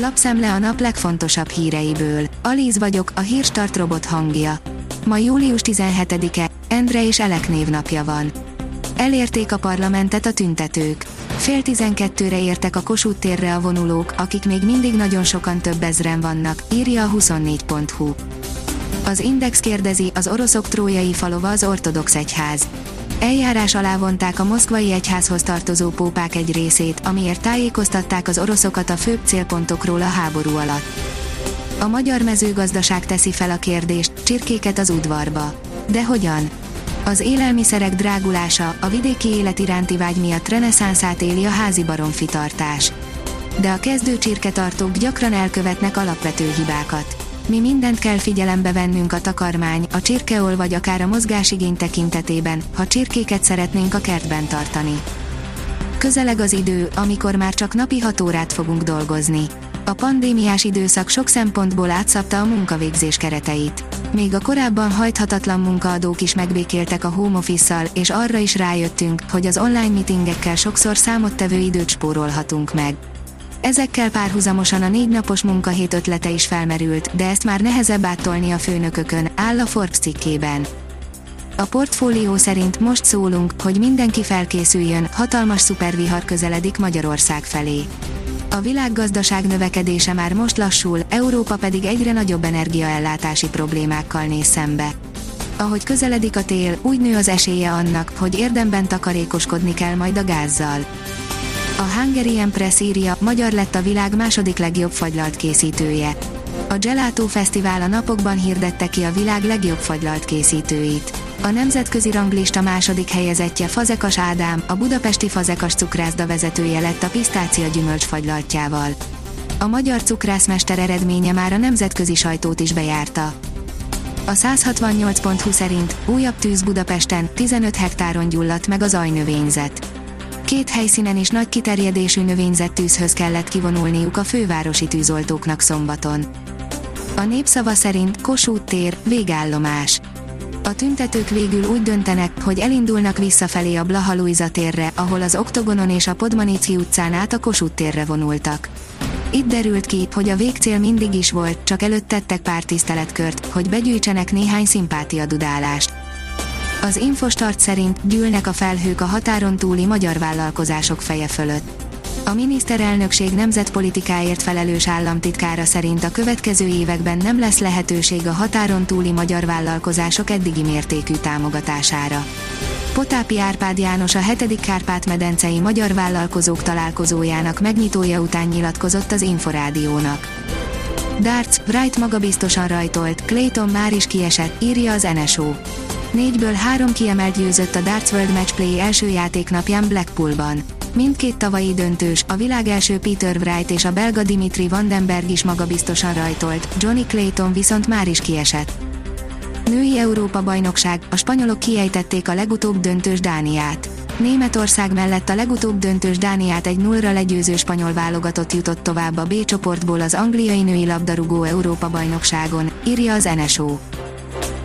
Lapszemle a nap legfontosabb híreiből. Alíz vagyok, a hírstart robot hangja. Ma július 17-e, Endre és Elek névnapja van. Elérték a parlamentet a tüntetők. Fél tizenkettőre értek a Kossuth térre a vonulók, akik még mindig nagyon sokan több ezren vannak, írja a 24.hu. Az Index kérdezi, az oroszok trójai falova az ortodox egyház. Eljárás alá vonták a moszkvai egyházhoz tartozó pópák egy részét, amiért tájékoztatták az oroszokat a főbb célpontokról a háború alatt. A magyar mezőgazdaság teszi fel a kérdést, csirkéket az udvarba. De hogyan? Az élelmiszerek drágulása, a vidéki élet iránti vágy miatt reneszánszát éli a házi baromfitartás. De a kezdő csirketartók gyakran elkövetnek alapvető hibákat. Mi mindent kell figyelembe vennünk a takarmány, a csirkeol vagy akár a mozgásigény tekintetében, ha csirkéket szeretnénk a kertben tartani. Közeleg az idő, amikor már csak napi 6 órát fogunk dolgozni. A pandémiás időszak sok szempontból átszabta a munkavégzés kereteit. Még a korábban hajthatatlan munkaadók is megbékéltek a home office és arra is rájöttünk, hogy az online meetingekkel sokszor számottevő időt spórolhatunk meg. Ezekkel párhuzamosan a négy napos munkahét ötlete is felmerült, de ezt már nehezebb áttolni a főnökökön, áll a Forbes cikkében. A portfólió szerint most szólunk, hogy mindenki felkészüljön, hatalmas szupervihar közeledik Magyarország felé. A világgazdaság növekedése már most lassul, Európa pedig egyre nagyobb energiaellátási problémákkal néz szembe. Ahogy közeledik a tél, úgy nő az esélye annak, hogy érdemben takarékoskodni kell majd a gázzal. A Hungarian Press írja, magyar lett a világ második legjobb fagylalt készítője. A Gelato Fesztivál a napokban hirdette ki a világ legjobb fagylalt készítőit. A nemzetközi ranglista második helyezettje Fazekas Ádám, a budapesti Fazekas cukrászda vezetője lett a pisztácia gyümölcsfagylaltjával. A magyar cukrászmester eredménye már a nemzetközi sajtót is bejárta. A 168.20 szerint újabb tűz Budapesten, 15 hektáron gyulladt meg az ajnövényzet. Két helyszínen is nagy kiterjedésű növényzettűzhöz kellett kivonulniuk a fővárosi tűzoltóknak szombaton. A népszava szerint Kossuth tér, végállomás. A tüntetők végül úgy döntenek, hogy elindulnak visszafelé a Blaha Luisa térre, ahol az Oktogonon és a Podmanici utcán át a Kossuth térre vonultak. Itt derült ki, hogy a végcél mindig is volt, csak előtt tettek pár tiszteletkört, hogy begyűjtsenek néhány szimpátiadudálást. Az Infostart szerint gyűlnek a felhők a határon túli magyar vállalkozások feje fölött. A miniszterelnökség nemzetpolitikáért felelős államtitkára szerint a következő években nem lesz lehetőség a határon túli magyar vállalkozások eddigi mértékű támogatására. Potápi Árpád János a 7. Kárpát-medencei magyar vállalkozók találkozójának megnyitója után nyilatkozott az Inforádiónak. Darts, Wright magabiztosan rajtolt, Clayton már is kiesett, írja az NSO. Négyből három kiemelt győzött a Darts World Matchplay első játéknapján Blackpoolban. Mindkét tavalyi döntős, a világ első Peter Wright és a belga Dimitri Vandenberg is magabiztosan rajtolt, Johnny Clayton viszont már is kiesett. Női Európa bajnokság, a spanyolok kiejtették a legutóbb döntős Dániát. Németország mellett a legutóbb döntős Dániát egy nullra legyőző spanyol válogatott jutott tovább a B csoportból az angliai női labdarúgó Európa bajnokságon, írja az NSO.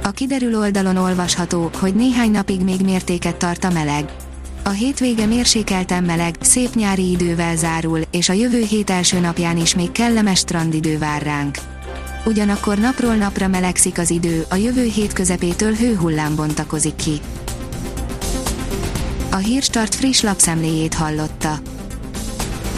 A kiderül oldalon olvasható, hogy néhány napig még mértéket tart a meleg. A hétvége mérsékelten meleg, szép nyári idővel zárul, és a jövő hét első napján is még kellemes strandidő vár ránk. Ugyanakkor napról napra melegszik az idő, a jövő hét közepétől hőhullám bontakozik ki. A Hírstart friss lapszemléjét hallotta.